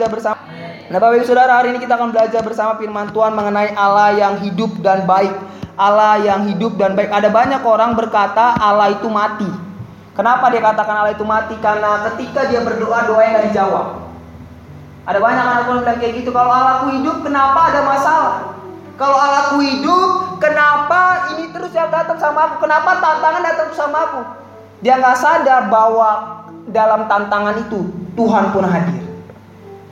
belajar bersama. Nah, Bapak Ibu Saudara, hari ini kita akan belajar bersama firman Tuhan mengenai Allah yang hidup dan baik. Allah yang hidup dan baik. Ada banyak orang berkata Allah itu mati. Kenapa dia katakan Allah itu mati? Karena ketika dia berdoa, doanya nggak dijawab. Ada banyak anak orang bilang kayak gitu. Kalau Allahku hidup, kenapa ada masalah? Kalau Allahku hidup, kenapa ini terus yang datang sama aku? Kenapa tantangan datang sama aku? Dia nggak sadar bahwa dalam tantangan itu Tuhan pun hadir.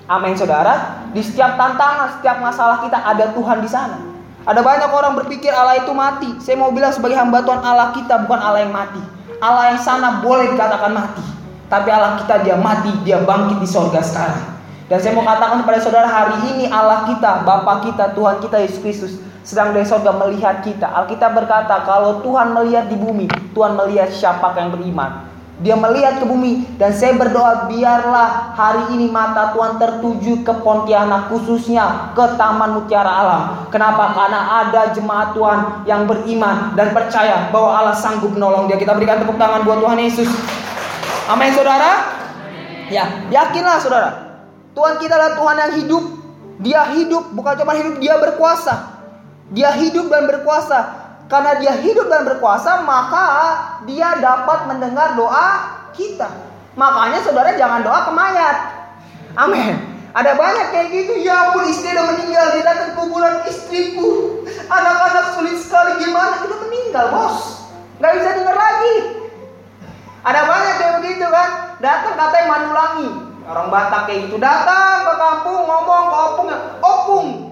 Amin saudara. Di setiap tantangan, setiap masalah kita ada Tuhan di sana. Ada banyak orang berpikir Allah itu mati. Saya mau bilang sebagai hamba Tuhan Allah kita bukan Allah yang mati. Allah yang sana boleh dikatakan mati. Tapi Allah kita dia mati, dia bangkit di sorga sekarang. Dan saya mau katakan kepada saudara hari ini Allah kita, Bapa kita, Tuhan kita Yesus Kristus sedang dari sorga melihat kita. Alkitab berkata kalau Tuhan melihat di bumi, Tuhan melihat siapa yang beriman. Dia melihat ke bumi dan saya berdoa biarlah hari ini mata Tuhan tertuju ke Pontianak khususnya ke Taman Mutiara Alam. Kenapa? Karena ada jemaat Tuhan yang beriman dan percaya bahwa Allah sanggup menolong dia. Kita berikan tepuk tangan buat Tuhan Yesus. Amin saudara. Ya, yakinlah saudara. Tuhan kita adalah Tuhan yang hidup. Dia hidup, bukan cuma hidup, dia berkuasa. Dia hidup dan berkuasa. Karena dia hidup dan berkuasa, maka dia dapat mendengar doa kita. Makanya saudara jangan doa ke mayat. Amin. Ada banyak kayak gitu. Ya ampun istri udah meninggal. Dia datang kuburan istriku. Anak-anak sulit sekali. Gimana? Udah meninggal bos. Gak bisa dengar lagi. Ada banyak kayak begitu kan. Datang katanya manulangi. Orang Batak kayak gitu. Datang ke kampung ngomong ke opung. Opung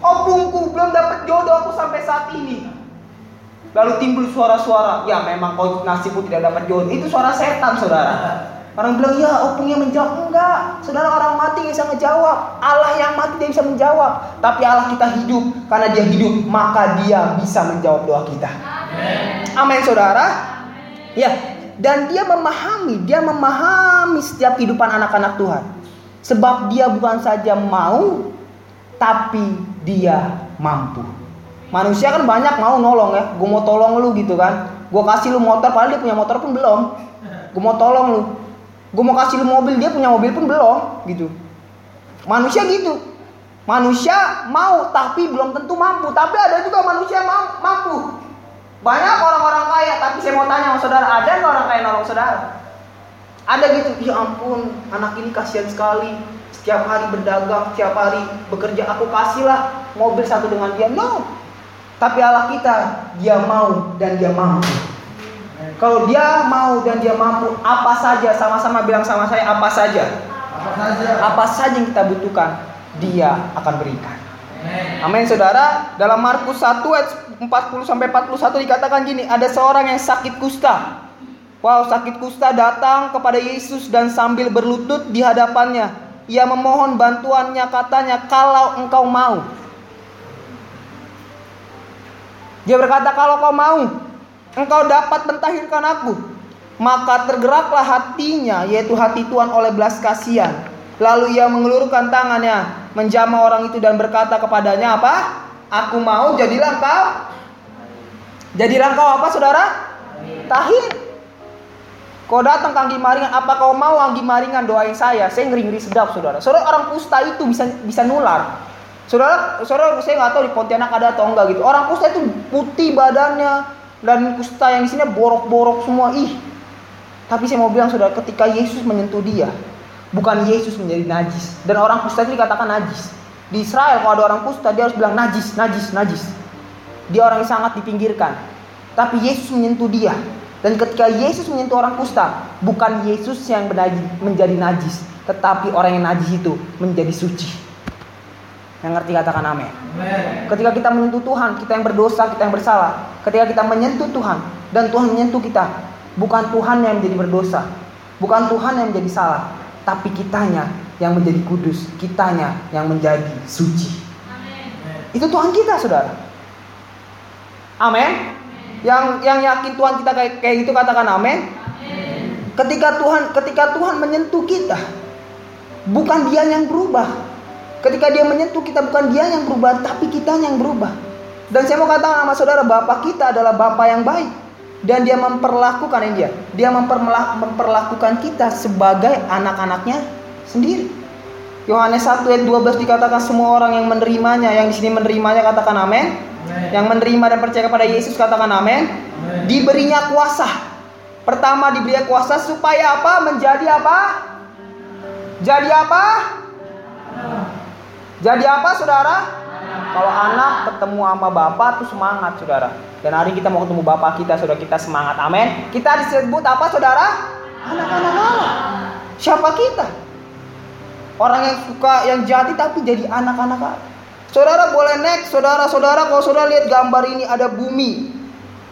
opungku belum dapat jodoh aku sampai saat ini. Lalu timbul suara-suara, ya memang kau nasibmu tidak dapat jodoh. Itu suara setan, saudara. Orang bilang, ya opungnya menjawab. Enggak, saudara orang mati nggak bisa ngejawab. Allah yang mati dia bisa menjawab. Tapi Allah kita hidup, karena dia hidup, maka dia bisa menjawab doa kita. Amin, saudara. Ya, dan dia memahami, dia memahami setiap kehidupan anak-anak Tuhan. Sebab dia bukan saja mau, tapi dia mampu. Manusia kan banyak mau nolong ya, gue mau tolong lu gitu kan. Gue kasih lu motor, padahal dia punya motor pun belum. Gue mau tolong lu. Gue mau kasih lu mobil, dia punya mobil pun belum gitu. Manusia gitu. Manusia mau tapi belum tentu mampu. Tapi ada juga manusia mau mampu. Banyak orang-orang kaya, tapi saya mau tanya sama saudara, ada nggak orang kaya nolong saudara? Ada gitu, ya ampun, anak ini kasihan sekali Setiap hari berdagang, setiap hari bekerja, aku kasihlah mobil satu dengan dia. No. Tapi Allah kita, dia mau dan dia mampu. Kalau dia mau dan dia mampu, apa saja, sama-sama bilang sama saya, apa saja. Apa saja. Apa saja yang kita butuhkan, dia akan berikan. Amin saudara. Dalam Markus 1 ayat 40 sampai 41 dikatakan gini, ada seorang yang sakit kusta. Wow, sakit kusta datang kepada Yesus dan sambil berlutut di hadapannya. Ia memohon bantuannya katanya kalau engkau mau. Dia berkata kalau kau mau, engkau dapat mentahirkan aku. Maka tergeraklah hatinya, yaitu hati Tuhan oleh belas kasihan. Lalu ia mengelurkan tangannya, menjamah orang itu dan berkata kepadanya apa? Aku mau jadilah engkau. Jadilah engkau apa saudara? Tahir. Kau datang ke Anggi Maringan, apa kau mau Anggi Maringan doain saya? Saya ngeri-ngeri sedap, saudara. Saudara orang kusta itu bisa bisa nular. Saudara, saudara saya nggak tahu di Pontianak ada atau enggak gitu. Orang kusta itu putih badannya dan kusta yang di sini borok-borok semua. Ih. Tapi saya mau bilang saudara, ketika Yesus menyentuh dia, bukan Yesus menjadi najis. Dan orang kusta itu dikatakan najis. Di Israel kalau ada orang kusta dia harus bilang najis, najis, najis. Dia orang yang sangat dipinggirkan. Tapi Yesus menyentuh dia. Dan ketika Yesus menyentuh orang kusta, bukan Yesus yang menjadi najis, tetapi orang yang najis itu menjadi suci. Yang ngerti katakan amin. Ketika kita menyentuh Tuhan, kita yang berdosa, kita yang bersalah. Ketika kita menyentuh Tuhan dan Tuhan menyentuh kita, bukan Tuhan yang menjadi berdosa, bukan Tuhan yang menjadi salah, tapi kitanya yang menjadi kudus, kitanya yang menjadi suci. Itu Tuhan kita, saudara. Amin. Yang yang yakin Tuhan kita kayak kayak gitu katakan amin. Ketika Tuhan ketika Tuhan menyentuh kita, bukan dia yang berubah. Ketika dia menyentuh kita bukan dia yang berubah, tapi kita yang berubah. Dan saya mau katakan sama saudara, Bapak kita adalah Bapak yang baik. Dan dia memperlakukan ini dia. Dia memperlakukan kita sebagai anak-anaknya sendiri. Yohanes 1 ayat 12 dikatakan semua orang yang menerimanya, yang di sini menerimanya katakan amin. Yang menerima dan percaya kepada Yesus katakan amin. Diberinya kuasa. Pertama diberi kuasa supaya apa? Menjadi apa? Jadi apa? Jadi apa saudara? Kalau anak ketemu sama bapak tuh semangat saudara. Dan hari kita mau ketemu bapak kita, saudara kita semangat. Amin. Kita disebut apa saudara? Anak-anak Allah. Siapa kita? Orang yang suka yang jadi tapi jadi anak-anak Allah. Saudara boleh next, saudara-saudara kalau saudara lihat gambar ini ada bumi.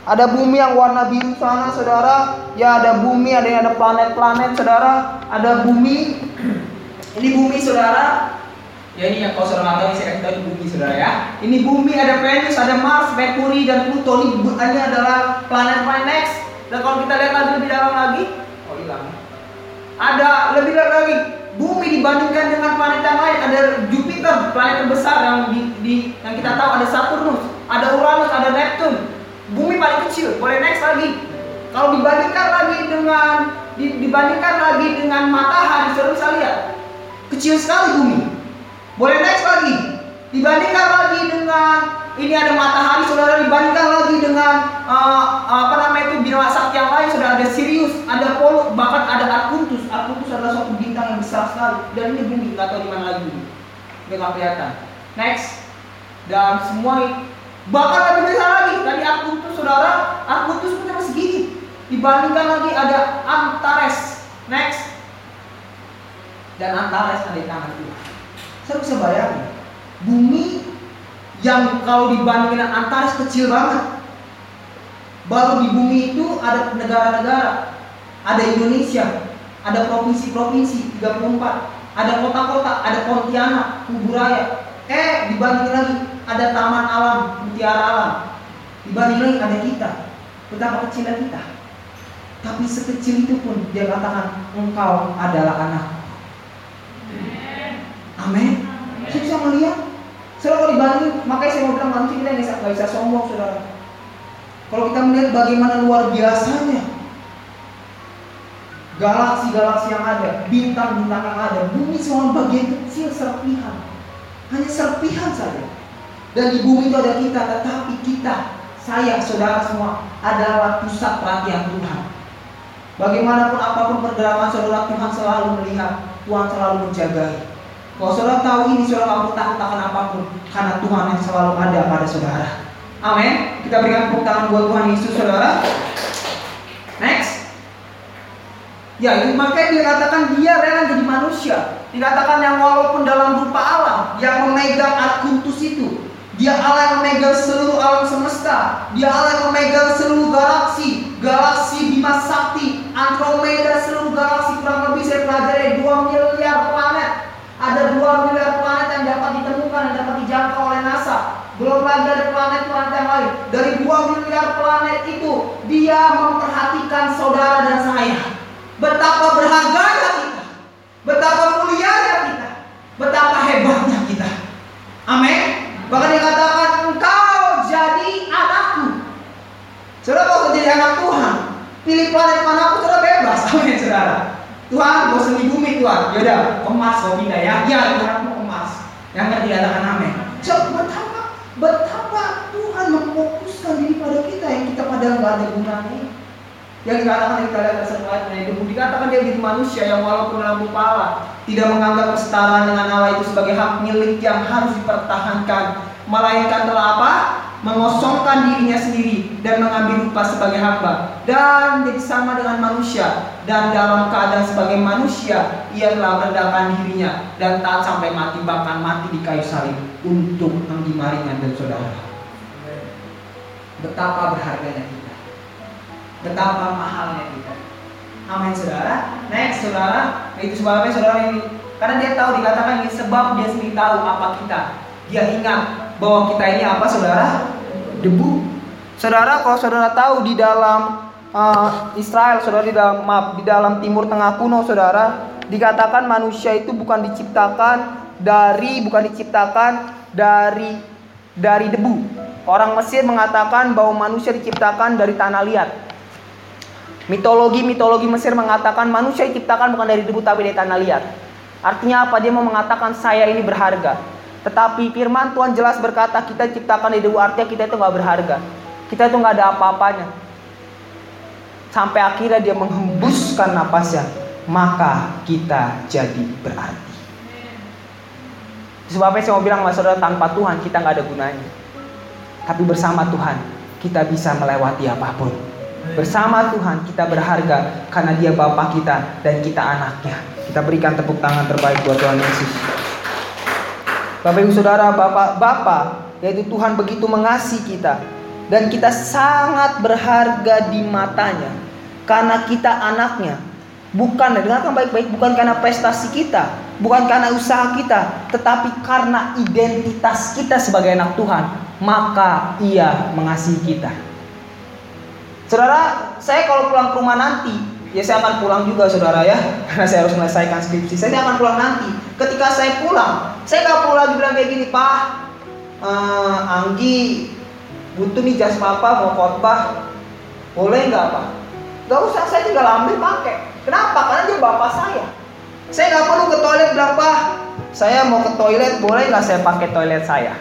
Ada bumi yang warna biru sana, saudara. Ya ada bumi, ada yang ada planet-planet, saudara. Ada bumi. Ini bumi, saudara. Ya ini yang kau saudara tahu saya kasih tahu bumi saudara ya. Ini bumi ada Venus, ada Mars, Mercury dan Pluto. Ini, ini adalah planet-planet next. Dan kalau kita lihat lagi lebih dalam lagi, oh hilang. Ada lebih dalam lagi. Bumi dibandingkan dengan planet yang lain ada Jupiter, planet terbesar yang di, di yang kita tahu ada Saturnus, ada Uranus, ada Neptune. Bumi paling kecil. Boleh next lagi. Kalau dibandingkan lagi dengan dibandingkan lagi dengan matahari, saudara bisa lihat kecil sekali bumi. Boleh next lagi. Dibandingkan lagi dengan ini ada matahari, saudara dibandingkan lagi dengan uh, apa namanya itu bintang sakti yang lain, sudah ada Sirius, ada Polo, bahkan ada Arcturus. Arcturus adalah suatu sekali dan ini bumi nggak tahu di mana lagi. Dia nggak kelihatan. Next dan semua bahkan lebih besar lagi tadi Arcturus saudara, Arcturus punya segini. Dibandingkan lagi ada Antares. Next dan Antares ada di tangan Tuhan. Saya bisa bayangin, bumi yang kalau dibandingin dengan Antares kecil banget. Baru di bumi itu ada negara-negara, ada Indonesia, ada provinsi-provinsi 34, ada kota-kota, ada Pontianak, Kuburaya. Eh, dibandingin lagi ada taman alam, mutiara alam. Dibandingin lagi ada kita. Betapa kecilnya kita. Tapi sekecil itu pun dia katakan engkau adalah anak Amin. Saya bisa melihat. Saudara kalau dibanding, makanya saya mau bilang manusia kita nggak bisa, bisa sombong, saudara. Kalau kita melihat bagaimana luar biasanya galaksi-galaksi yang ada, bintang-bintang yang ada, bumi semua bagian kecil serpihan, hanya serpihan saja. Dan di bumi itu ada kita, tetapi kita, saya, saudara semua adalah pusat perhatian Tuhan. Bagaimanapun apa pun pergerakan saudara, Tuhan selalu melihat, Tuhan selalu menjagai. Kalau saudara tahu ini, saudara nggak perlu takut akan apa pun, karena Tuhan yang selalu ada pada saudara. Amin. Kita berikan tepuk tangan buat Tuhan Yesus, saudara. Next. Ya, makanya dia katakan dia rela jadi manusia. Dikatakan yang walaupun dalam rupa alam, yang memegang Arkuntus itu, dia Allah yang memegang seluruh alam semesta. Dia Allah yang memegang seluruh galaksi, galaksi Bima Sakti, Andromeda, seluruh galaksi kurang lebih saya pelajari 2 miliar planet ada 2 miliar planet yang dapat ditemukan dan dapat dijangkau oleh NASA. Belum lagi ada planet-planet yang lain. Dari 2 miliar planet itu, dia memperhatikan saudara dan saya. Betapa berharganya kita. Betapa mulianya kita. Betapa hebatnya kita. Amin. Bahkan dikatakan engkau jadi anakku. Saudara kalau jadi anak Tuhan, pilih planet mana pun saudara bebas. Amin saudara. Tuhan bosan di bumi Tuhan yaudah emas kau pindah ya ya Tuhan mau emas yang ngerti katakan amin so betapa betapa Tuhan memfokuskan diri pada kita yang kita padahal nggak ada gunanya yang dikatakan kita lihat yang itu dikatakan dia jadi manusia yang walaupun dalam Allah tidak menganggap kesetaraan dengan Allah itu sebagai hak milik yang harus dipertahankan. Melainkan telah apa? Mengosongkan dirinya sendiri dan mengambil rupa sebagai hamba. Dan jadi sama dengan manusia. Dan dalam keadaan sebagai manusia ia telah merendahkan dirinya. Dan taat sampai mati bahkan mati di kayu salib untuk menggimaringan dan saudara. Betapa berharganya kita betapa mahalnya kita amin saudara next saudara itu sebabnya saudara ini karena dia tahu dikatakan ini sebab dia sendiri tahu apa kita dia ingat bahwa kita ini apa saudara debu. Saudara, kalau saudara tahu di dalam uh, Israel, saudara di dalam maaf, di dalam Timur Tengah kuno, saudara, dikatakan manusia itu bukan diciptakan dari bukan diciptakan dari dari debu. Orang Mesir mengatakan bahwa manusia diciptakan dari tanah liat. Mitologi-mitologi Mesir mengatakan manusia diciptakan bukan dari debu tapi dari tanah liat. Artinya apa? Dia mau mengatakan saya ini berharga. Tetapi firman Tuhan jelas berkata kita ciptakan di dewa artinya kita itu nggak berharga. Kita itu nggak ada apa-apanya. Sampai akhirnya dia menghembuskan napasnya, maka kita jadi berarti. Sebabnya saya mau bilang mas saudara tanpa Tuhan kita nggak ada gunanya. Tapi bersama Tuhan kita bisa melewati apa pun. Bersama Tuhan kita berharga karena dia Bapak kita dan kita anaknya. Kita berikan tepuk tangan terbaik buat Tuhan Yesus. Bapak Ibu Saudara, Bapak Bapak, yaitu Tuhan begitu mengasihi kita dan kita sangat berharga di matanya karena kita anaknya. Bukan, dengarkan baik-baik, bukan karena prestasi kita, bukan karena usaha kita, tetapi karena identitas kita sebagai anak Tuhan, maka Ia mengasihi kita. Saudara, saya kalau pulang ke rumah nanti, ya saya akan pulang juga saudara ya, karena saya harus menyelesaikan skripsi. Saya akan pulang nanti. Ketika saya pulang, saya nggak perlu lagi bilang kayak gini, Pak, uh, Anggi butuh nih jas papa mau khotbah, boleh nggak Pak? Gak usah, saya tinggal ambil pakai. Kenapa? Karena dia bapak saya. Saya nggak perlu ke toilet Pak, saya mau ke toilet, boleh nggak saya pakai toilet saya?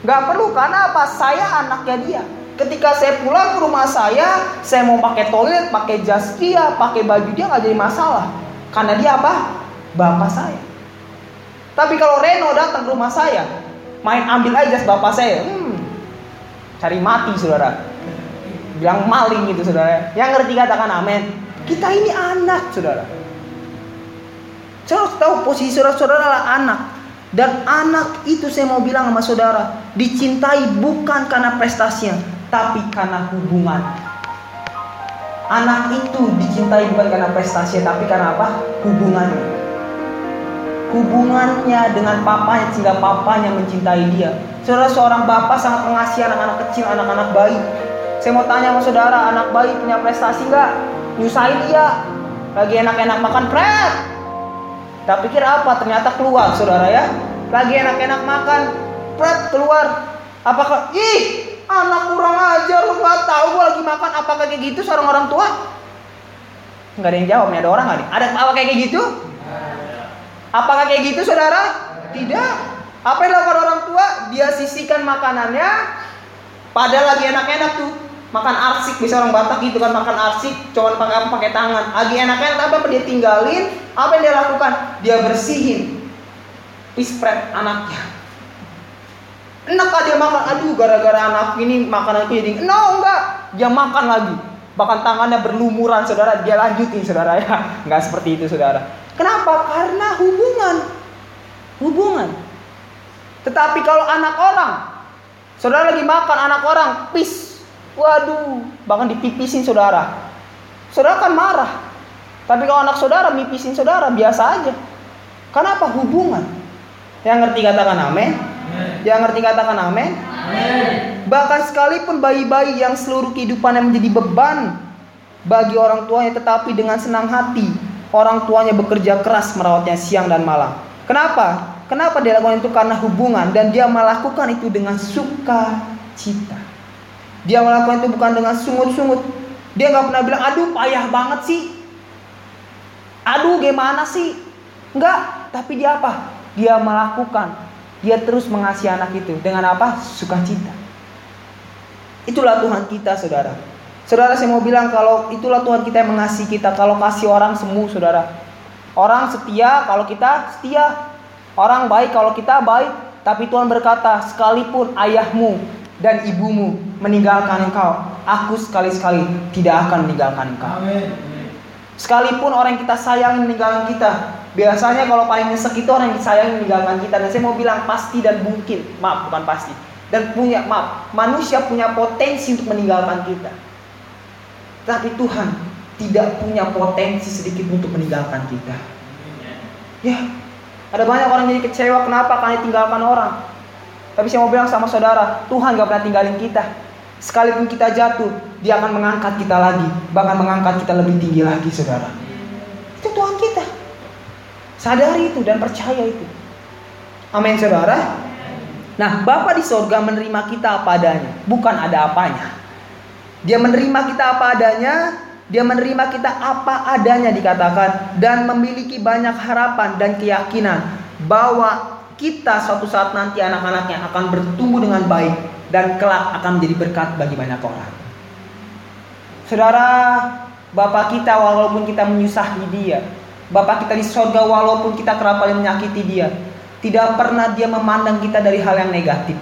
Nggak perlu, karena apa? Saya anaknya dia. Ketika saya pulang ke rumah saya, saya mau pakai toilet, pakai jas dia, pakai baju dia nggak jadi masalah. Karena dia apa? Bapak saya. Tapi kalau Reno datang ke rumah saya, main ambil aja jas bapak saya, hmm, cari mati saudara. Bilang maling gitu saudara. Yang ngerti katakan amin. Kita ini anak, saudara. Saya harus tahu posisi saudara-saudara adalah anak. Dan anak itu saya mau bilang sama saudara, dicintai bukan karena prestasinya, tapi karena hubungan. Anak itu dicintai bukan karena prestasinya, tapi karena apa? Hubungannya. Hubungannya dengan papanya sehingga papanya mencintai dia. Saudara seorang bapak sangat mengasihi anak-anak kecil, anak-anak bayi. Saya mau tanya sama saudara, anak bayi punya prestasi nggak? nyusahin dia lagi enak-enak makan pret tak pikir apa ternyata keluar saudara ya lagi enak-enak makan pret keluar apakah ih anak kurang ajar lu nggak tahu gua lagi makan apakah kayak gitu seorang orang tua. Nggak ada yang jawab nih ada orang nggak nih? Ada apa kayak gitu? Apakah kayak gitu saudara? Tidak. Apa yang dilakukan orang tua? Dia sisihkan makanannya. Padahal lagi enak-enak tuh. Makan arsik bisa orang Batak gitu kan makan arsik cuman pakai apa pakai tangan. Lagi enaknya apa dia tinggalin? Apa yang dia lakukan? Dia bersihin. Ispret anaknya enak dia makan. Aduh gara-gara anak ini makanan itu jadi no enggak. Dia makan lagi. Bahkan tangannya berlumuran saudara. Dia lanjutin saudara ya. Nggak seperti itu saudara. Kenapa? Karena hubungan. Hubungan. Tetapi kalau anak orang saudara lagi makan anak orang pis. Waduh, bahkan dipipisin saudara. Saudara kan marah. Tapi kalau anak saudara mipisin saudara biasa aja. Kenapa? Hubungan? Yang ngerti katakan amin. Yang ngerti katakan amin. Bahkan sekalipun bayi-bayi yang seluruh kehidupannya menjadi beban bagi orang tuanya tetapi dengan senang hati orang tuanya bekerja keras merawatnya siang dan malam. Kenapa? Kenapa dia lakukan itu karena hubungan dan dia melakukan itu dengan sukacita. Dia melakukan itu bukan dengan sungut-sungut. Dia nggak pernah bilang, aduh payah banget sih. Aduh gimana sih. Enggak, tapi dia apa? Dia melakukan. Dia terus mengasihi anak itu. Dengan apa? Sukacita. Itulah Tuhan kita saudara. Saudara saya mau bilang kalau itulah Tuhan kita yang mengasihi kita. Kalau kasih orang semu saudara. Orang setia kalau kita setia. Orang baik kalau kita baik. Tapi Tuhan berkata sekalipun ayahmu dan ibumu meninggalkan engkau, aku sekali-sekali tidak akan meninggalkan engkau. Amin. Sekalipun orang yang kita sayang meninggalkan kita, biasanya kalau paling nyesek itu orang yang disayang meninggalkan kita. Dan saya mau bilang pasti dan mungkin, maaf bukan pasti. Dan punya, maaf, manusia punya potensi untuk meninggalkan kita. Tapi Tuhan tidak punya potensi sedikit untuk meninggalkan kita. Ya, ada banyak orang jadi kecewa kenapa karena tinggalkan orang. Tapi saya mau bilang sama saudara, Tuhan gak pernah tinggalin kita. Sekalipun kita jatuh, dia akan mengangkat kita lagi. Bahkan mengangkat kita lebih tinggi lagi saudara. Sadari itu dan percaya itu. Amin saudara. Nah Bapak di sorga menerima kita apa adanya. Bukan ada apanya. Dia menerima kita apa adanya. Dia menerima kita apa adanya dikatakan dan memiliki banyak harapan dan keyakinan bahwa kita suatu saat nanti anak-anaknya akan bertumbuh dengan baik dan kelak akan menjadi berkat bagi banyak orang. Saudara, Bapak kita walaupun kita menyusahi dia, Bapak kita di sorga walaupun kita kerap kali menyakiti dia, tidak pernah dia memandang kita dari hal yang negatif.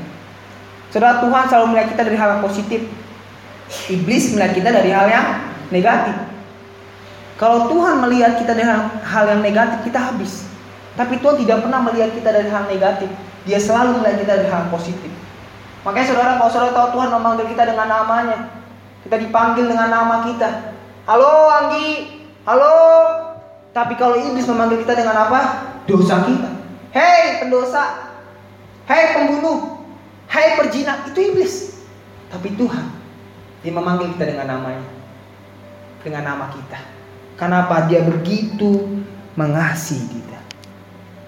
Saudara Tuhan selalu melihat kita dari hal yang positif. Iblis melihat kita dari hal yang negatif. Kalau Tuhan melihat kita dari hal yang negatif, kita habis. Tapi Tuhan tidak pernah melihat kita dari hal negatif. Dia selalu melihat kita dari hal positif. Makanya saudara, kalau saudara tahu Tuhan memanggil kita dengan namanya, kita dipanggil dengan nama kita. Halo Anggi, halo. Tapi kalau iblis memanggil kita dengan apa? Dosa kita. Hei pendosa, hei pembunuh, hei perjina, itu iblis. Tapi Tuhan, dia memanggil kita dengan namanya dengan nama kita. Kenapa dia begitu mengasihi kita?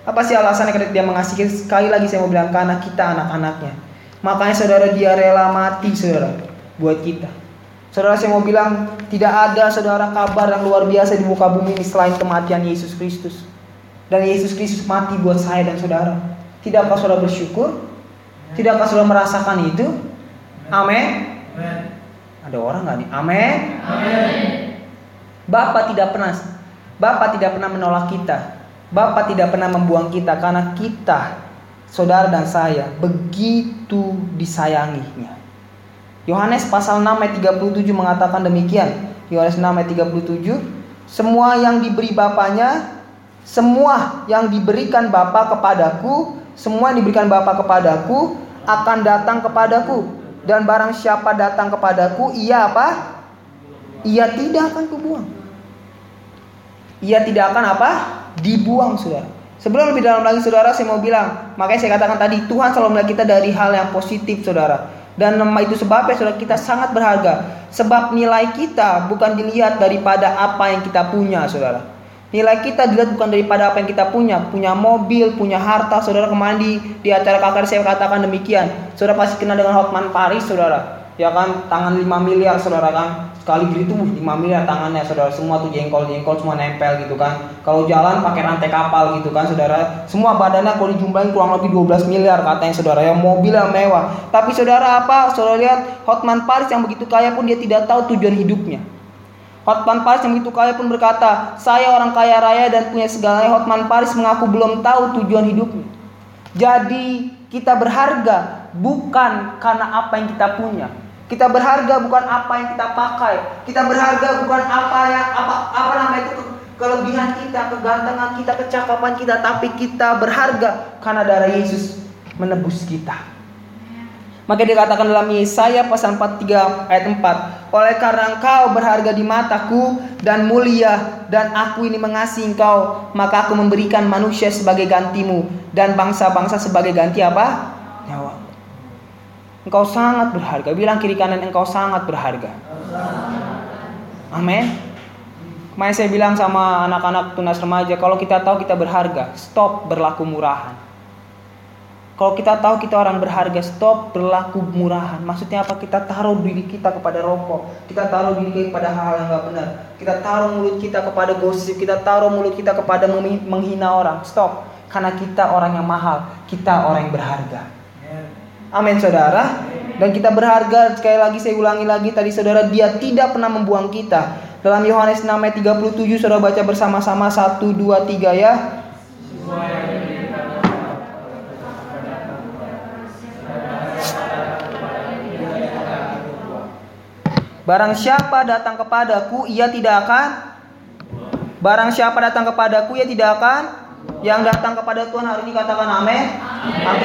Apa sih alasannya ketika dia mengasihi? Sekali lagi saya mau bilang karena kita anak-anaknya. Makanya saudara dia rela mati saudara buat kita. Saudara saya mau bilang tidak ada saudara kabar yang luar biasa di muka bumi ini selain kematian Yesus Kristus. Dan Yesus Kristus mati buat saya dan saudara. Tidakkah saudara bersyukur? Tidakkah saudara merasakan itu? Amin. Ada orang nggak nih? Amin. Bapak tidak pernah Bapak tidak pernah menolak kita. Bapak tidak pernah membuang kita karena kita saudara dan saya begitu disayanginya. Yohanes pasal 6 ayat 37 mengatakan demikian. Yohanes 6 ayat 37, semua yang diberi Bapaknya, semua yang diberikan Bapa kepadaku, semua yang diberikan Bapa kepadaku akan datang kepadaku dan barang siapa datang kepadaku ia apa? Ia tidak akan kubuang ia tidak akan apa? Dibuang, saudara. Sebelum lebih dalam lagi, saudara, saya mau bilang, makanya saya katakan tadi, Tuhan selalu melihat kita dari hal yang positif, saudara. Dan nama itu sebabnya, saudara, kita sangat berharga. Sebab nilai kita bukan dilihat daripada apa yang kita punya, saudara. Nilai kita dilihat bukan daripada apa yang kita punya, punya mobil, punya harta, saudara kemarin di, di acara kakak saya katakan demikian. Saudara pasti kenal dengan Hotman Paris, saudara. Ya kan, tangan 5 miliar, saudara kan. Sekali gitu 5 miliar tangannya saudara. Semua tuh jengkol jengkol semua nempel gitu kan. Kalau jalan pakai rantai kapal gitu kan saudara. Semua badannya kalau dijumlahin kurang lebih 12 miliar katanya saudara. Yang mobil yang mewah. Tapi saudara apa? Saudara lihat Hotman Paris yang begitu kaya pun dia tidak tahu tujuan hidupnya. Hotman Paris yang begitu kaya pun berkata saya orang kaya raya dan punya segalanya. Hotman Paris mengaku belum tahu tujuan hidupnya. Jadi kita berharga bukan karena apa yang kita punya kita berharga bukan apa yang kita pakai. Kita berharga bukan apa yang apa apa namanya itu kelebihan kita, kegantengan kita, kecakapan kita, tapi kita berharga karena darah Yesus menebus kita. Maka dikatakan dalam Yesaya pasal 43 ayat 4 Oleh karena engkau berharga di mataku dan mulia Dan aku ini mengasihi engkau Maka aku memberikan manusia sebagai gantimu Dan bangsa-bangsa sebagai ganti apa? Engkau sangat berharga. Bilang kiri kanan engkau sangat berharga. Amin. Kemarin saya bilang sama anak-anak tunas remaja, kalau kita tahu kita berharga, stop berlaku murahan. Kalau kita tahu kita orang berharga, stop berlaku murahan. Maksudnya apa? Kita taruh diri kita kepada rokok, kita taruh diri kita kepada hal yang nggak benar, kita taruh mulut kita kepada gosip, kita taruh mulut kita kepada menghina orang. Stop, karena kita orang yang mahal, kita orang yang berharga. Amin saudara. Dan kita berharga sekali lagi saya ulangi lagi tadi saudara dia tidak pernah membuang kita. Dalam Yohanes 6 ayat 37 saudara baca bersama-sama 1 2 3 ya. Barang siapa datang kepadaku ia tidak akan Barang siapa datang kepadaku ia tidak akan yang datang kepada Tuhan hari ini katakan amin.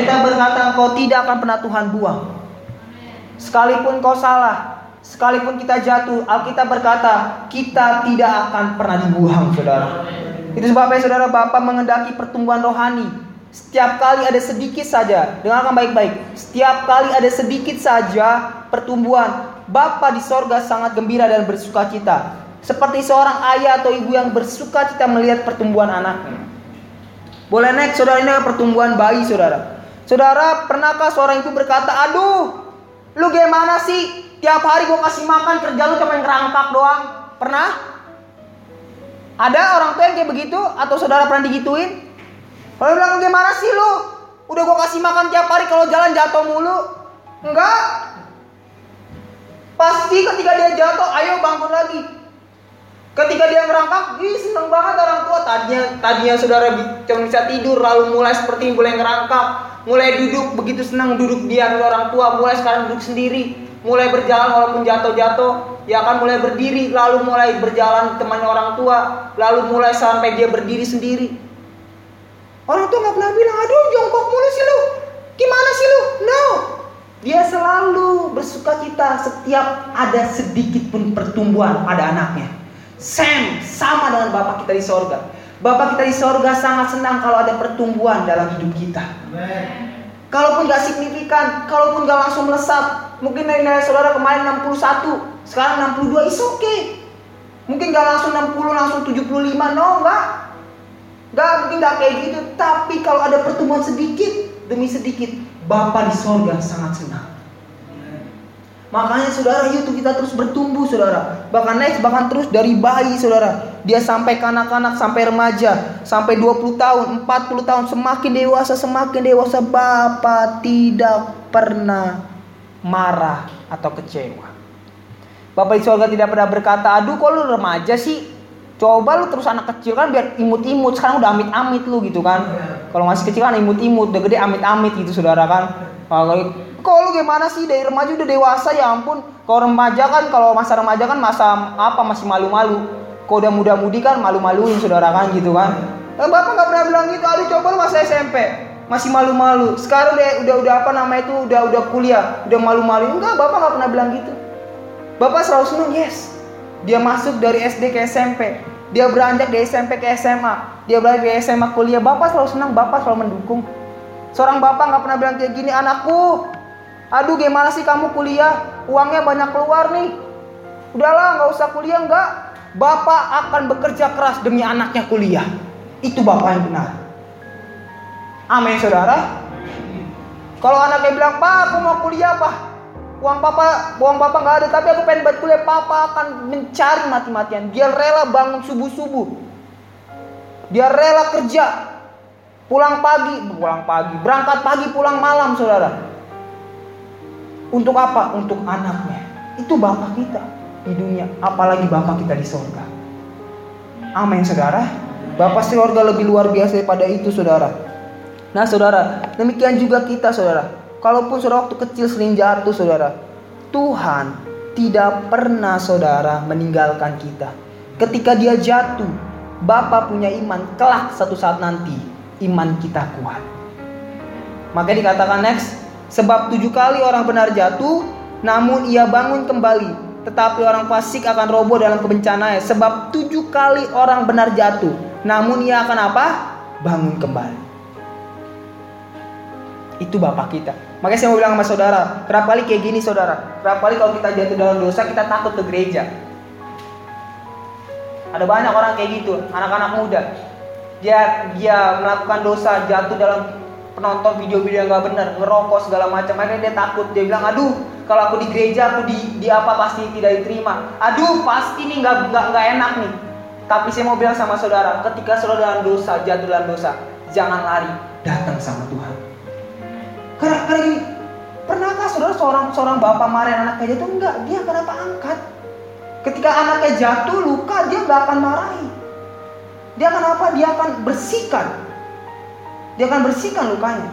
Kita berkata kau tidak akan pernah Tuhan buang. Sekalipun kau salah, sekalipun kita jatuh, Alkitab berkata kita tidak akan pernah dibuang, saudara. Itu sebabnya saudara Bapak mengendaki pertumbuhan rohani. Setiap kali ada sedikit saja, dengarkan baik-baik. Setiap kali ada sedikit saja pertumbuhan, Bapak di sorga sangat gembira dan bersuka cita. Seperti seorang ayah atau ibu yang bersuka cita melihat pertumbuhan anaknya. Boleh naik saudara ini pertumbuhan bayi saudara. Saudara pernahkah seorang itu berkata, aduh lu gimana sih? Tiap hari gue kasih makan kerja lu cuma ngerangkak doang. Pernah? Ada orang tua yang kayak begitu atau saudara pernah digituin? Kalau bilang gimana sih lu? Udah gua kasih makan tiap hari kalau jalan jatuh mulu. Enggak. Pasti ketika dia jatuh, ayo bangun lagi. Ketika dia ngerangkak, ih seneng banget orang tua. Tadinya tadinya saudara cuma bisa tidur, lalu mulai seperti mulai ngerangkak, mulai duduk begitu senang duduk dia orang tua, mulai sekarang duduk sendiri, mulai berjalan walaupun jatuh-jatuh, ya kan mulai berdiri, lalu mulai berjalan temannya orang tua, lalu mulai sampai dia berdiri sendiri. Orang tua nggak pernah bilang, aduh jongkok mulu sih lu, gimana sih lu? No, dia selalu bersuka cita setiap ada sedikit pun pertumbuhan pada anaknya. Sam sama dengan Bapak kita di sorga. Bapak kita di sorga sangat senang kalau ada pertumbuhan dalam hidup kita. Kalaupun gak signifikan, kalaupun gak langsung melesat, mungkin nilai saudara kemarin 61, sekarang 62, is okay. Mungkin gak langsung 60, langsung 75, no, enggak. Enggak, mungkin gak kayak gitu. Tapi kalau ada pertumbuhan sedikit demi sedikit, Bapak di sorga sangat senang. Makanya saudara itu kita terus bertumbuh saudara. Bahkan next bahkan terus dari bayi saudara. Dia sampai kanak-kanak sampai remaja. Sampai 20 tahun, 40 tahun. Semakin dewasa, semakin dewasa. Bapak tidak pernah marah atau kecewa. Bapak di sorga tidak pernah berkata, aduh kok lu remaja sih? Coba lu terus anak kecil kan biar imut-imut. Sekarang udah amit-amit lu gitu kan. Kalau masih kecil kan imut-imut. Udah gede amit-amit gitu saudara kan. Kalau kok lu gimana sih dari remaja udah dewasa ya ampun. Kalau remaja kan kalau masa remaja kan masa apa masih malu-malu. Kalau udah muda-mudi kan malu-maluin saudara kan gitu kan. Eh, Bapak nggak pernah bilang gitu. Aduh coba lu masa SMP masih malu-malu. Sekarang udah udah udah apa nama itu udah udah kuliah, udah malu-malu. Enggak, Bapak nggak pernah bilang gitu. Bapak selalu senang, yes. Dia masuk dari SD ke SMP. Dia beranjak dari SMP ke SMA. Dia beranjak dari SMA kuliah. Bapak selalu senang, Bapak selalu mendukung. Seorang bapak nggak pernah bilang kayak gini, anakku, aduh gimana sih kamu kuliah, uangnya banyak keluar nih. Udahlah nggak usah kuliah nggak. Bapak akan bekerja keras demi anaknya kuliah. Itu bapak yang benar. Amin saudara. Kalau anaknya bilang, Pak aku mau kuliah pak. Uang papa, uang papa nggak ada, tapi aku pengen buat kuliah. Papa akan mencari mati-matian. Dia rela bangun subuh-subuh. Dia rela kerja, Pulang pagi, pulang pagi, berangkat pagi, pulang malam, saudara. Untuk apa? Untuk anaknya. Itu bapak kita di dunia, apalagi bapak kita di sorga. Amin, saudara. Bapak sorga lebih luar biasa daripada itu, saudara. Nah, saudara, demikian juga kita, saudara. Kalaupun saudara waktu kecil sering jatuh, saudara, Tuhan tidak pernah saudara meninggalkan kita. Ketika dia jatuh, Bapak punya iman kelak satu saat nanti iman kita kuat. Maka dikatakan next, sebab tujuh kali orang benar jatuh, namun ia bangun kembali. Tetapi orang fasik akan roboh dalam kebencanaan. Sebab tujuh kali orang benar jatuh, namun ia akan apa? Bangun kembali. Itu Bapak kita. Makanya saya mau bilang sama saudara, berapa kali kayak gini saudara? Berapa kali kalau kita jatuh dalam dosa, kita takut ke gereja. Ada banyak orang kayak gitu, anak-anak muda dia dia melakukan dosa jatuh dalam penonton video-video yang nggak benar ngerokok segala macam. Akhirnya dia takut. Dia bilang aduh kalau aku di gereja aku di di apa pasti tidak diterima. Aduh pasti nih nggak nggak nggak enak nih. Tapi saya mau bilang sama saudara ketika saudara dalam dosa jatuh dalam dosa jangan lari datang sama Tuhan. Karena karena gini pernahkah saudara seorang seorang bapak marahin anaknya jatuh enggak dia kenapa angkat. Ketika anaknya jatuh luka dia nggak akan marahi. Dia akan apa? Dia akan bersihkan. Dia akan bersihkan lukanya.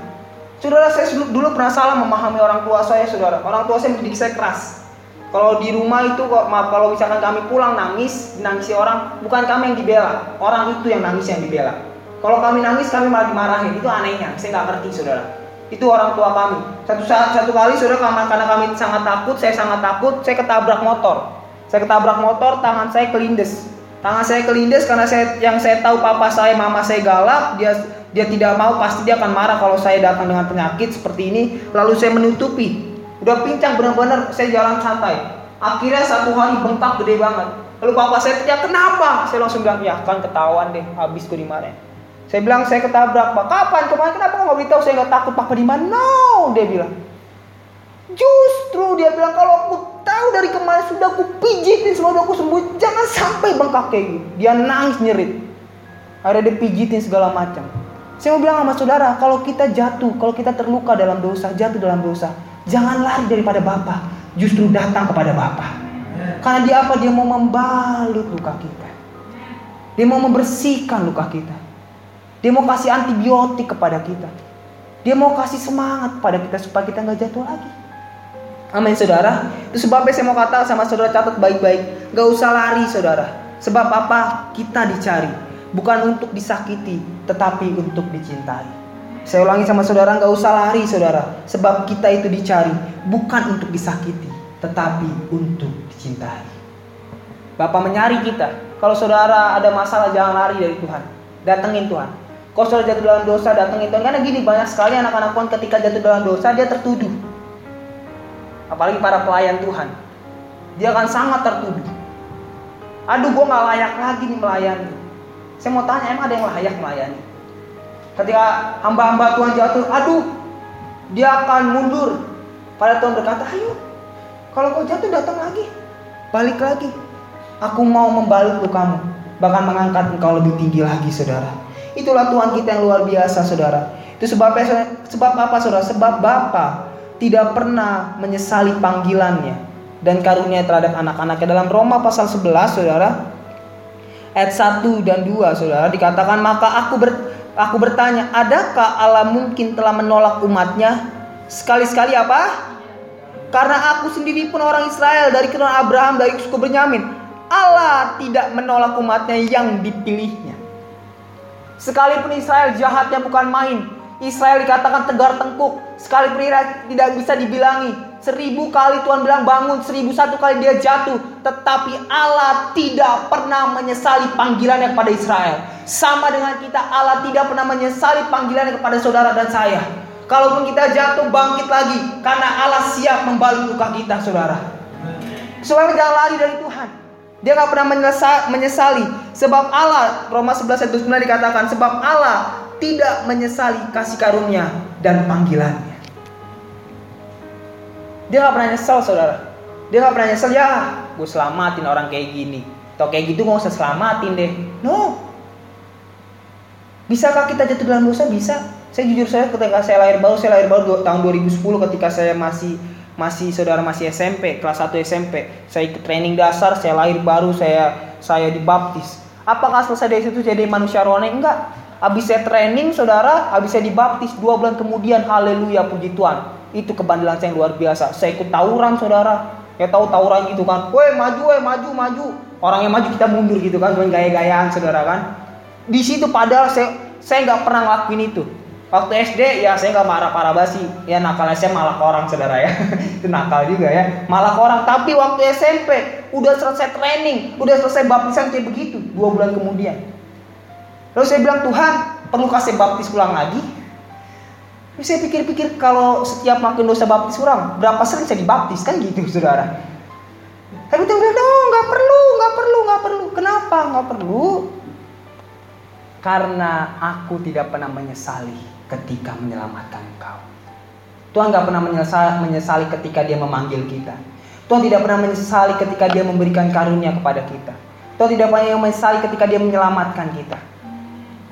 Saudara saya dulu pernah salah memahami orang tua saya, saudara. Orang tua saya mendidik saya keras. Kalau di rumah itu maaf kalau misalkan kami pulang nangis, nangisi orang, bukan kami yang dibela, orang itu yang nangis yang dibela. Kalau kami nangis kami malah dimarahin, itu anehnya. Saya nggak ngerti, saudara. Itu orang tua kami. Satu saat satu kali saudara karena kami sangat takut, saya sangat takut, saya ketabrak motor. Saya ketabrak motor, tangan saya kelindes. Tangan saya kelindes karena saya yang saya tahu papa saya, mama saya galak, dia dia tidak mau pasti dia akan marah kalau saya datang dengan penyakit seperti ini. Lalu saya menutupi. Udah pincang benar-benar saya jalan santai. Akhirnya satu hari bengkak gede banget. Lalu papa saya tanya kenapa? Saya langsung bilang ya kan ketahuan deh, habis gue dimarahin. Saya bilang saya ketabrak pak. Kapan? Kemarin kenapa nggak beritahu? Saya nggak takut papa di mana? No, dia bilang. Justru dia bilang kalau aku tahu dari kemarin sudah aku pijitin semoga aku sembuh. Jangan sampai bengkak kayak gitu. Dia nangis nyerit. Ada dia pijitin segala macam. Saya mau bilang sama saudara, kalau kita jatuh, kalau kita terluka dalam dosa, jatuh dalam dosa, jangan lari daripada Bapa, justru datang kepada Bapa. Karena dia apa? Dia mau membalut luka kita. Dia mau membersihkan luka kita. Dia mau kasih antibiotik kepada kita. Dia mau kasih semangat pada kita supaya kita nggak jatuh lagi. Amin saudara. Itu sebabnya saya mau kata sama saudara catat baik-baik. Gak usah lari saudara. Sebab apa? Kita dicari. Bukan untuk disakiti, tetapi untuk dicintai. Saya ulangi sama saudara, nggak usah lari saudara. Sebab kita itu dicari, bukan untuk disakiti, tetapi untuk dicintai. Bapak menyari kita. Kalau saudara ada masalah, jangan lari dari Tuhan. Datengin Tuhan. Kalau saudara jatuh dalam dosa, datengin Tuhan. Karena gini, banyak sekali anak-anak Tuhan ketika jatuh dalam dosa, dia tertuduh. Apalagi para pelayan Tuhan. Dia akan sangat tertuduh. Aduh, gue gak layak lagi nih melayani. Saya mau tanya, emang ada yang layak melayani? Ketika hamba-hamba Tuhan jatuh, aduh, dia akan mundur. Pada Tuhan berkata, ayo, kalau kau jatuh datang lagi, balik lagi. Aku mau membalut lukamu, bahkan mengangkat engkau lebih tinggi lagi, saudara. Itulah Tuhan kita yang luar biasa, saudara. Itu sebabnya, sebab apa, saudara? Sebab Bapa tidak pernah menyesali panggilannya dan karunia terhadap anak-anaknya. Dalam Roma pasal 11, saudara, ayat 1 dan 2 Saudara dikatakan maka aku ber, aku bertanya adakah Allah mungkin telah menolak umatnya? Sekali-sekali apa? Karena aku sendiri pun orang Israel dari keturunan Abraham dari suku Benyamin Allah tidak menolak umatnya yang dipilihnya. Sekalipun Israel jahatnya bukan main Israel dikatakan tegar tengkuk sekalipun tidak bisa dibilangi Seribu kali Tuhan bilang bangun, seribu satu kali dia jatuh. Tetapi Allah tidak pernah menyesali panggilannya kepada Israel. Sama dengan kita, Allah tidak pernah menyesali panggilannya kepada saudara dan saya. Kalaupun kita jatuh, bangkit lagi. Karena Allah siap membalut luka kita, saudara. Supaya jangan lari dari Tuhan. Dia nggak pernah menyesali. Sebab Allah, Roma 11 ayat 29 dikatakan, sebab Allah tidak menyesali kasih karunia dan panggilannya. Dia gak pernah nyesel saudara. Dia gak pernah nyesel ya gue selamatin orang kayak gini. Atau kayak gitu gak usah selamatin deh. No. Bisakah kita jatuh dalam dosa? Bisa. Saya jujur saya ketika saya lahir baru, saya lahir baru tahun 2010 ketika saya masih masih saudara masih SMP, kelas 1 SMP. Saya ikut training dasar, saya lahir baru, saya saya dibaptis. Apakah selesai dari situ jadi manusia rohani? Enggak. Habis saya training, saudara, habis saya dibaptis, dua bulan kemudian, haleluya, puji Tuhan itu kebandelan saya yang luar biasa. Saya ikut tawuran saudara. Ya tahu tawuran gitu kan. Woi maju, woi maju, maju. Orang yang maju kita mundur gitu kan, dengan gaya-gayaan saudara kan. Di situ padahal saya saya nggak pernah ngelakuin itu. Waktu SD ya saya nggak marah-parah basi. Ya nakalnya saya malah ke orang saudara ya. itu nakal juga ya. Malah ke orang. Tapi waktu SMP udah selesai training, udah selesai baptisan kayak begitu. Dua bulan kemudian. Lalu saya bilang Tuhan perlu kasih baptis ulang lagi saya pikir-pikir kalau setiap makin dosa baptis orang, berapa sering saya dibaptis kan gitu saudara. Tapi Tuhan bilang, oh nggak perlu, nggak perlu, nggak perlu. Kenapa nggak perlu? Karena aku tidak pernah menyesali ketika menyelamatkan engkau. Tuhan nggak pernah menyesali, menyesali ketika dia memanggil kita. Tuhan tidak pernah menyesali ketika dia memberikan karunia kepada kita. Tuhan tidak pernah menyesali ketika dia menyelamatkan kita.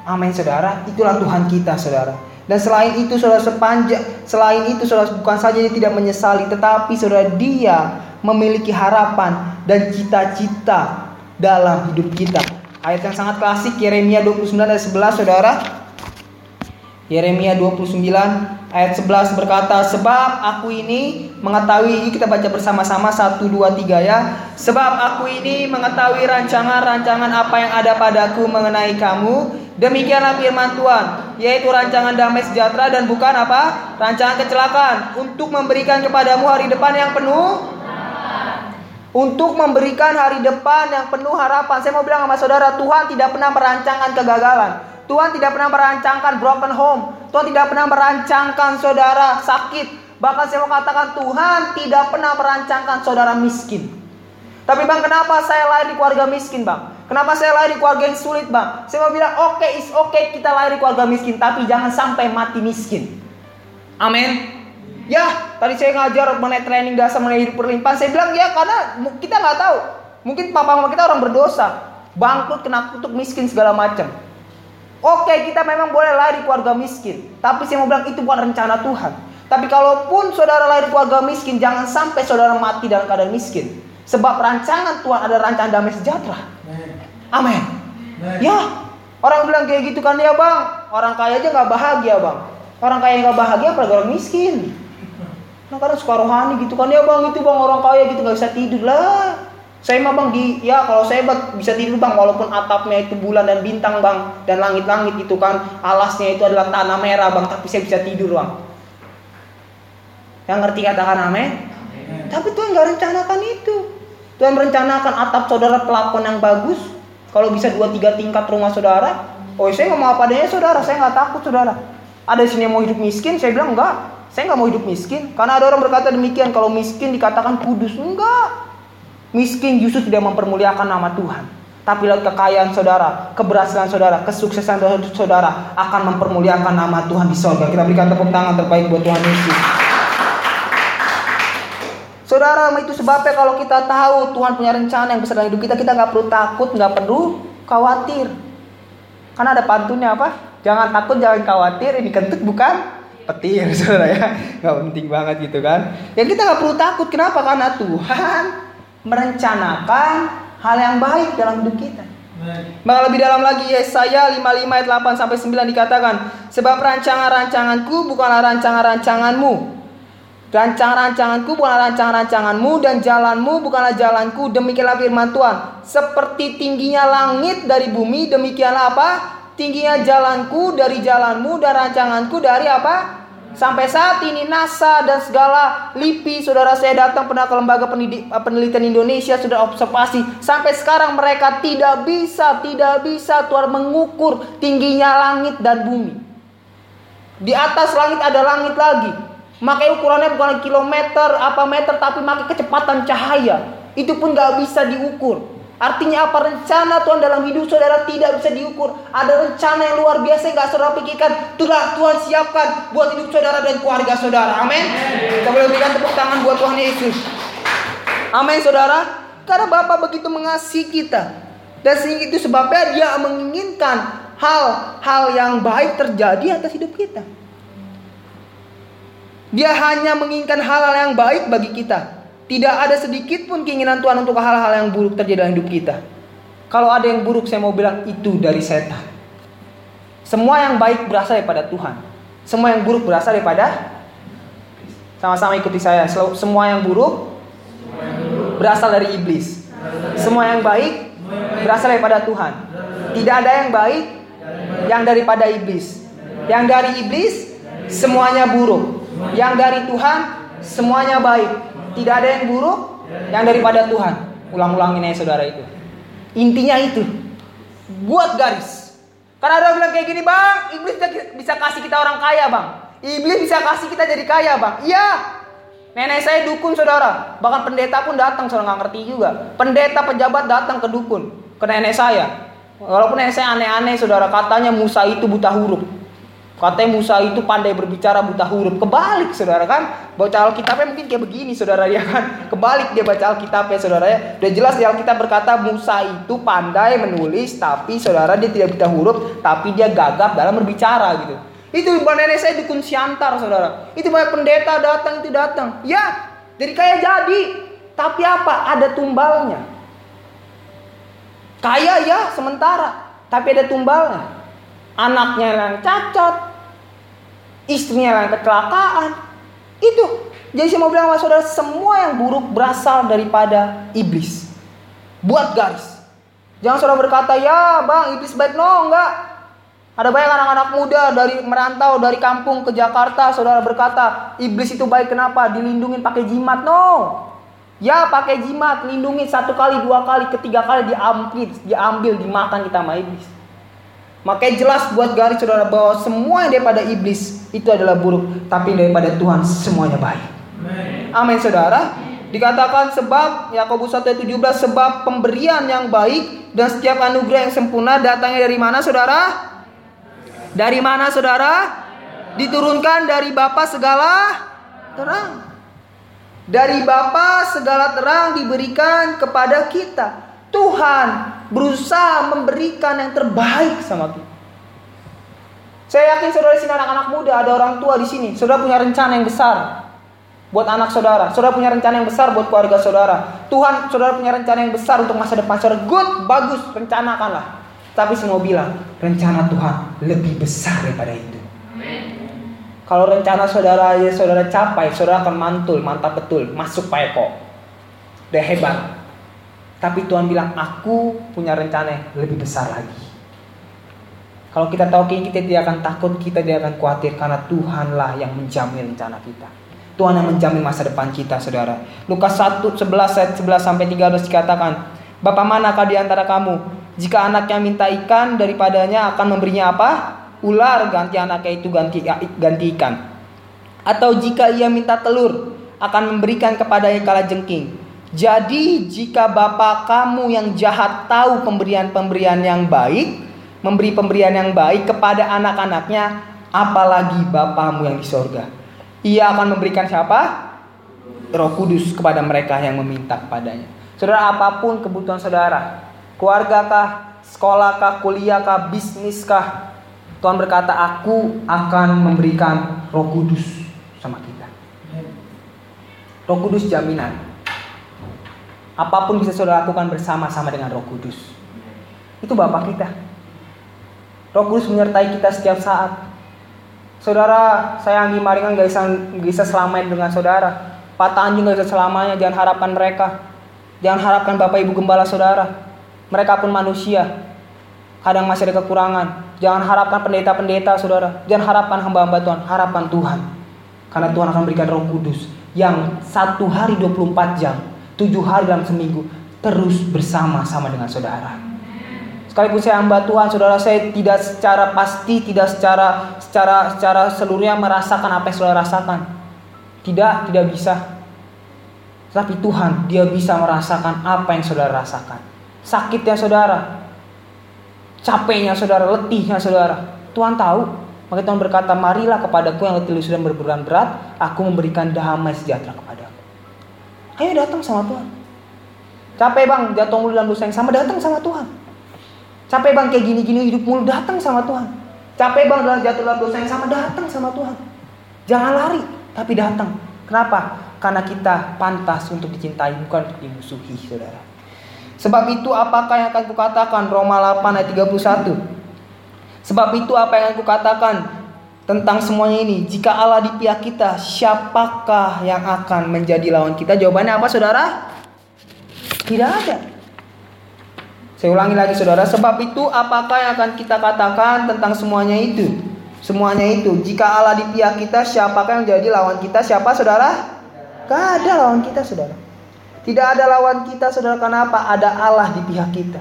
Amin saudara, itulah Tuhan kita saudara. Dan selain itu saudara sepanjang selain itu saudara bukan saja dia tidak menyesali tetapi saudara dia memiliki harapan dan cita-cita dalam hidup kita. Ayat yang sangat klasik Yeremia 29 ayat 11 saudara. Yeremia 29 ayat 11 berkata, "Sebab aku ini mengetahui, kita baca bersama-sama 1 2 3 ya. Sebab aku ini mengetahui rancangan-rancangan apa yang ada padaku mengenai kamu, Demikianlah firman Tuhan, yaitu rancangan damai sejahtera dan bukan apa? Rancangan kecelakaan untuk memberikan kepadamu hari depan yang penuh untuk memberikan hari depan yang penuh harapan. Saya mau bilang sama saudara, Tuhan tidak pernah merancangkan kegagalan. Tuhan tidak pernah merancangkan broken home. Tuhan tidak pernah merancangkan saudara sakit. Bahkan saya mau katakan Tuhan tidak pernah merancangkan saudara miskin. Tapi bang kenapa saya lahir di keluarga miskin bang? Kenapa saya lahir di keluarga yang sulit, Bang? Saya mau bilang, oke, okay, is oke okay kita lahir di keluarga miskin, tapi jangan sampai mati miskin. Amin. Ya, tadi saya ngajar mengenai training dasar mengenai hidup berlimpah. Saya bilang ya karena kita nggak tahu. Mungkin papa mama kita orang berdosa, bangkrut, kena kutuk, miskin segala macam. Oke, kita memang boleh lahir di keluarga miskin, tapi saya mau bilang itu bukan rencana Tuhan. Tapi kalaupun saudara lahir di keluarga miskin, jangan sampai saudara mati dalam keadaan miskin. Sebab rancangan Tuhan ada rancangan damai sejahtera. Amin. Ya, orang bilang kayak gitu kan ya bang, orang kaya aja nggak bahagia bang. Orang kaya nggak bahagia apalagi orang miskin. Nah kadang suka rohani gitu kan ya bang itu bang orang kaya gitu nggak bisa tidur lah. Saya mah bang di ya kalau saya bisa tidur bang walaupun atapnya itu bulan dan bintang bang dan langit-langit itu kan alasnya itu adalah tanah merah bang tapi saya bisa tidur bang. Yang ngerti katakan amin? Tapi Tuhan nggak rencanakan itu. Tuhan merencanakan atap saudara pelapon yang bagus. Kalau bisa dua tiga tingkat rumah saudara. Oh saya nggak mau apa adanya saudara. Saya nggak takut saudara. Ada di sini yang mau hidup miskin. Saya bilang enggak. Saya nggak mau hidup miskin. Karena ada orang berkata demikian. Kalau miskin dikatakan kudus. Enggak. Miskin justru tidak mempermuliakan nama Tuhan. Tapi lewat kekayaan saudara, keberhasilan saudara, kesuksesan saudara akan mempermuliakan nama Tuhan di sorga. Kita berikan tepuk tangan terbaik buat Tuhan Yesus. Saudara, itu sebabnya kalau kita tahu Tuhan punya rencana yang besar dalam hidup kita, kita nggak perlu takut, nggak perlu khawatir. Karena ada pantunnya apa? Jangan takut, jangan khawatir. Ini kentut bukan petir, saudara ya. Nggak penting banget gitu kan. Ya kita nggak perlu takut. Kenapa? Karena Tuhan merencanakan hal yang baik dalam hidup kita. Maka lebih dalam lagi Yesaya 55 ayat 8 sampai 9 dikatakan, sebab rancangan-rancanganku bukanlah rancangan-rancanganmu, Rancangan-rancanganku bukanlah rancangan-rancanganmu dan jalanmu bukanlah jalanku. Demikianlah firman Tuhan. Seperti tingginya langit dari bumi, demikianlah apa? Tingginya jalanku dari jalanmu dan rancanganku dari apa? Sampai saat ini NASA dan segala LIPI saudara saya datang pernah ke lembaga penelitian Indonesia sudah observasi sampai sekarang mereka tidak bisa tidak bisa Tuhan mengukur tingginya langit dan bumi. Di atas langit ada langit lagi, Makanya ukurannya bukan kilometer apa meter tapi pakai kecepatan cahaya. Itu pun gak bisa diukur. Artinya apa rencana Tuhan dalam hidup saudara tidak bisa diukur. Ada rencana yang luar biasa yang gak saudara pikirkan. Itulah Tuhan siapkan buat hidup saudara dan keluarga saudara. Amin. Kita boleh berikan tepuk tangan buat Tuhan Yesus. Amin saudara. Karena Bapak begitu mengasihi kita. Dan sehingga itu sebabnya dia menginginkan hal-hal yang baik terjadi atas hidup kita. Dia hanya menginginkan hal-hal yang baik bagi kita. Tidak ada sedikit pun keinginan Tuhan untuk hal-hal yang buruk terjadi dalam hidup kita. Kalau ada yang buruk saya mau bilang itu dari setan. Semua yang baik berasal daripada Tuhan. Semua yang buruk berasal daripada sama-sama ikuti saya. Semua yang buruk berasal dari iblis. Semua yang baik berasal daripada Tuhan. Tidak ada yang baik yang daripada iblis. Yang dari iblis semuanya buruk. Yang dari Tuhan semuanya baik. Tidak ada yang buruk yang daripada Tuhan. Ulang-ulangin ya saudara itu. Intinya itu. Buat garis. Karena ada bilang kayak gini bang, iblis bisa kasih kita orang kaya bang. Iblis bisa kasih kita jadi kaya bang. Iya. Nenek saya dukun saudara. Bahkan pendeta pun datang saudara nggak ngerti juga. Pendeta pejabat datang ke dukun. Ke nenek saya. Walaupun nenek saya aneh-aneh saudara. Katanya Musa itu buta huruf. Katanya Musa itu pandai berbicara buta huruf. Kebalik saudara kan. Baca Alkitabnya mungkin kayak begini saudara ya kan. Kebalik dia baca Alkitabnya saudara ya. Udah jelas di Alkitab berkata Musa itu pandai menulis. Tapi saudara dia tidak buta huruf. Tapi dia gagap dalam berbicara gitu. Itu nenek saya dukun siantar saudara. Itu banyak pendeta datang itu datang. Ya jadi kayak jadi. Tapi apa? Ada tumbalnya. Kaya ya sementara. Tapi ada tumbalnya anaknya yang cacat, istrinya yang kecelakaan. Itu. Jadi saya mau bilang sama saudara, semua yang buruk berasal daripada iblis. Buat garis. Jangan saudara berkata, ya bang iblis baik. No, enggak. Ada banyak anak-anak muda dari merantau dari kampung ke Jakarta, saudara berkata, iblis itu baik kenapa? Dilindungin pakai jimat. No. Ya pakai jimat, lindungi satu kali, dua kali, ketiga kali diambil, diambil, dimakan kita sama iblis. Makanya jelas buat garis saudara bahwa semua yang daripada iblis itu adalah buruk, tapi daripada Tuhan semuanya baik. Amin saudara. Dikatakan sebab Yakobus 1:17 sebab pemberian yang baik dan setiap anugerah yang sempurna datangnya dari mana saudara? Dari mana saudara? Diturunkan dari Bapa segala terang. Dari Bapa segala terang diberikan kepada kita. Tuhan berusaha memberikan yang terbaik sama kita. Saya yakin saudara di sini anak-anak muda, ada orang tua di sini. Saudara punya rencana yang besar buat anak saudara. Saudara punya rencana yang besar buat keluarga saudara. Tuhan, saudara punya rencana yang besar untuk masa depan saudara. Good, bagus, rencanakanlah. Tapi mau bilang, rencana Tuhan lebih besar daripada itu. Kalau rencana saudara ya saudara capai, saudara akan mantul, mantap betul, masuk Pak Eko. Udah hebat. Tapi Tuhan bilang, aku punya rencana yang lebih besar lagi. Kalau kita tahu ini kita tidak akan takut, kita tidak akan khawatir karena Tuhanlah yang menjamin rencana kita. Tuhan yang menjamin masa depan kita, saudara. Lukas 1, 11 ayat 11 sampai 13 dikatakan, Bapak manakah di antara kamu? Jika anaknya minta ikan daripadanya akan memberinya apa? ular ganti anaknya itu ganti ganti ikan. Atau jika ia minta telur akan memberikan kepadanya kala jengking. Jadi jika bapak kamu yang jahat tahu pemberian-pemberian yang baik, memberi pemberian yang baik kepada anak-anaknya, apalagi bapamu yang di sorga. Ia akan memberikan siapa? Roh Kudus kepada mereka yang meminta kepadanya. Saudara, apa pun kebutuhan saudara, keluarga kah, sekolah kah, kuliah kah, bisnis kah, Tuhan berkata, aku akan memberikan roh kudus sama kita. Roh kudus jaminan. Apa pun bisa saudara lakukan bersama-sama dengan roh kudus. Itu Bapak kita. Roh kudus menyertai kita setiap saat. Saudara, saya Anggi Maringan gak bisa, gak bisa selamanya dengan saudara. Patah anjing gak bisa selamanya, jangan harapkan mereka. Jangan harapkan Bapak Ibu Gembala saudara. Mereka pun manusia. Kadang masih ada kekurangan. Jangan harapkan pendeta-pendeta saudara. Jangan harapkan hamba-hamba Tuhan. Harapan Tuhan. Karena Tuhan akan berikan roh kudus. Yang satu hari 24 jam. Tujuh hari dalam seminggu. Terus bersama-sama dengan saudara. Sekalipun saya hamba Tuhan, saudara saya tidak secara pasti, tidak secara secara secara seluruhnya merasakan apa yang saudara rasakan. Tidak, tidak bisa. Tapi Tuhan, dia bisa merasakan apa yang saudara rasakan. Sakitnya saudara, capeknya saudara, letihnya saudara. Tuhan tahu. Maka Tuhan berkata, marilah kepadaku yang letih sudah berbeban berat, aku memberikan damai sejahtera kepadaku. Ayo datang sama Tuhan. Capek bang, jatuh mulu dalam dosa yang sama, datang sama Tuhan. Capek bang, kayak gini-gini hidup mulu, datang sama Tuhan. Capek bang, dalam jatuh dalam dosa yang sama, datang sama Tuhan. Jangan lari, tapi datang. Kenapa? Karena kita pantas untuk dicintai, bukan untuk dimusuhi, saudara. Sebab itu apakah yang akan kukatakan Roma 8 ayat 31 Sebab itu apa yang akan kukatakan tentang semuanya ini Jika Allah di pihak kita siapakah yang akan menjadi lawan kita Jawabannya apa saudara? Tidak ada Saya ulangi lagi saudara Sebab itu apakah yang akan kita katakan tentang semuanya itu Semuanya itu Jika Allah di pihak kita siapakah yang menjadi lawan kita Siapa saudara? Gak ada lawan kita saudara tidak ada lawan kita saudara karena apa? Ada Allah di pihak kita.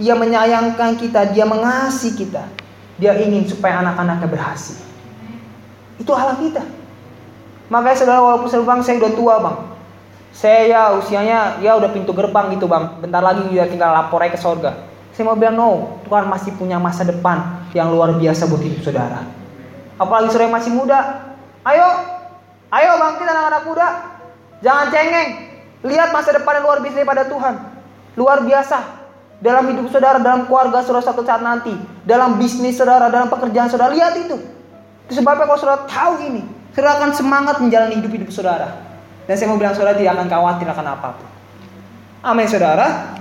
Ia menyayangkan kita, dia mengasihi kita. Dia ingin supaya anak-anaknya berhasil. Itu Allah kita. Makanya saudara walaupun saya bang saya udah tua bang. Saya ya usianya ya udah pintu gerbang gitu bang. Bentar lagi dia tinggal lapor aja ke sorga. Saya mau bilang no, Tuhan masih punya masa depan yang luar biasa buat hidup saudara. Apalagi saudara yang masih muda. Ayo, ayo bang kita anak-anak muda. Jangan cengeng. Lihat masa depan yang luar biasa daripada Tuhan. Luar biasa. Dalam hidup saudara, dalam keluarga saudara satu saat nanti. Dalam bisnis saudara, dalam pekerjaan saudara. Lihat. Itu sebabnya kalau saudara tahu ini. Saudara akan semangat menjalani hidup-hidup saudara. Dan saya mau bilang saudara tidak akan khawatir akan apa pun. Amin saudara.